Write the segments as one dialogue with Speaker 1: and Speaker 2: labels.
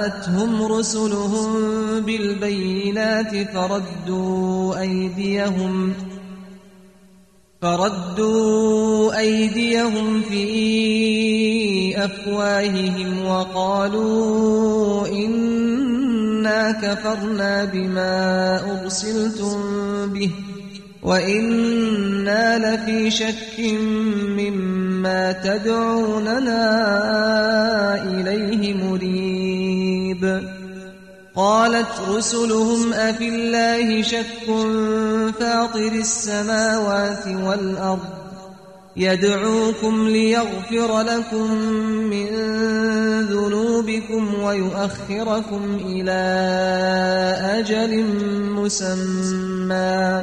Speaker 1: جاءتهم رسلهم بالبينات فردوا أيديهم فردوا أيديهم في أفواههم وقالوا إنا كفرنا بما أرسلتم به وإنا لفي شك مما تدعوننا إليه مريب قالت رسلهم أفي الله شك فاطر السماوات والأرض يدعوكم ليغفر لكم من ذنوبكم ويؤخركم إلى أجل مسمى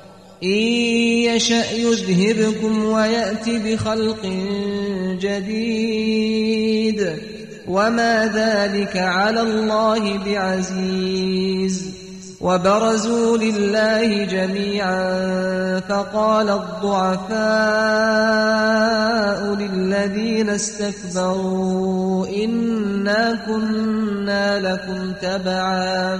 Speaker 1: إن يشأ يذهبكم ويأت بخلق جديد. وما ذلك على الله بعزيز. وبرزوا لله جميعا فقال الضعفاء للذين استكبروا إنا كنا لكم تبعا.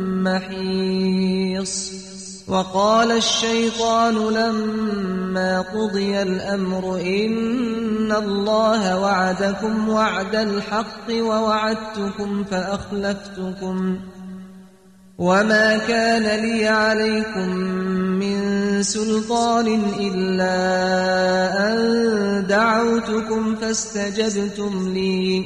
Speaker 1: محيص وقال الشيطان لما قضي الأمر إن الله وعدكم وعد الحق ووعدتكم فأخلفتكم. وما كان لي عليكم من سلطان إلا أن دعوتكم فاستجبتم لي.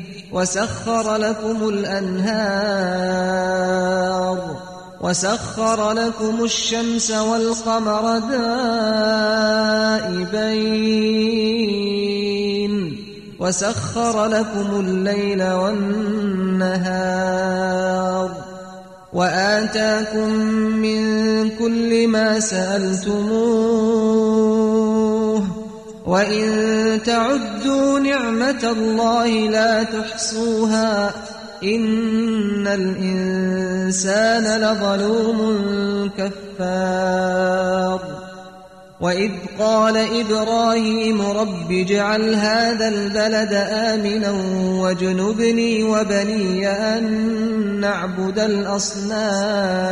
Speaker 1: وسخر لكم الأنهار وسخر لكم الشمس والقمر دائبين وسخر لكم الليل والنهار وآتاكم من كل ما سألتموه وإن تعدوا نعمة الله لا تحصوها إن الإنسان لظلوم كفار وإذ قال إبراهيم رب اجعل هذا البلد آمنا واجنبني وبني أن نعبد الأصنام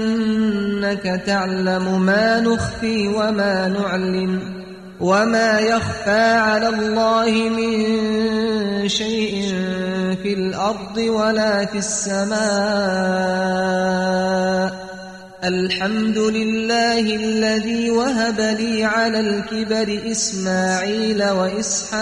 Speaker 1: إنك تعلم ما نخفي وما نعلن وما يخفى على الله من شيء في الأرض ولا في السماء. الحمد لله الذي وهب لي على الكبر إسماعيل وإسحاق.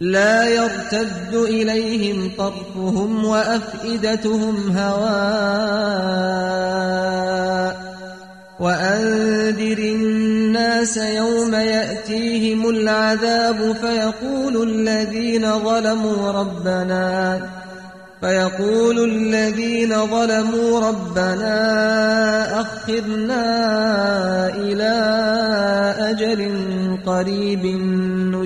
Speaker 1: لا يرتد إليهم طرفهم وأفئدتهم هواء وأنذر الناس يوم يأتيهم العذاب فيقول الذين ظلموا ربنا فيقول الذين ظلموا ربنا أخذنا إلى أجل قريب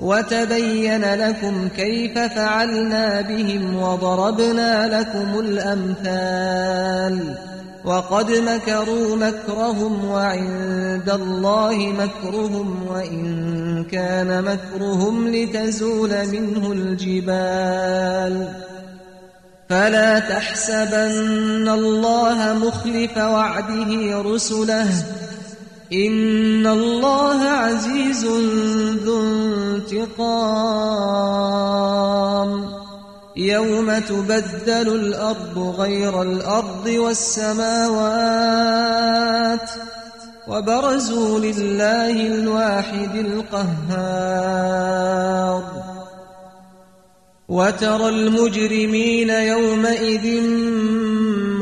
Speaker 1: وتبين لكم كيف فعلنا بهم وضربنا لكم الأمثال وقد مكروا مكرهم وعند الله مكرهم وإن كان مكرهم لتزول منه الجبال. فلا تحسبن الله مخلف وعده رسله إن الله عزيز ذو انتقام. يوم تبدل الأرض غير الأرض والسماوات وبرزوا لله الواحد القهار. وترى المجرمين يومئذ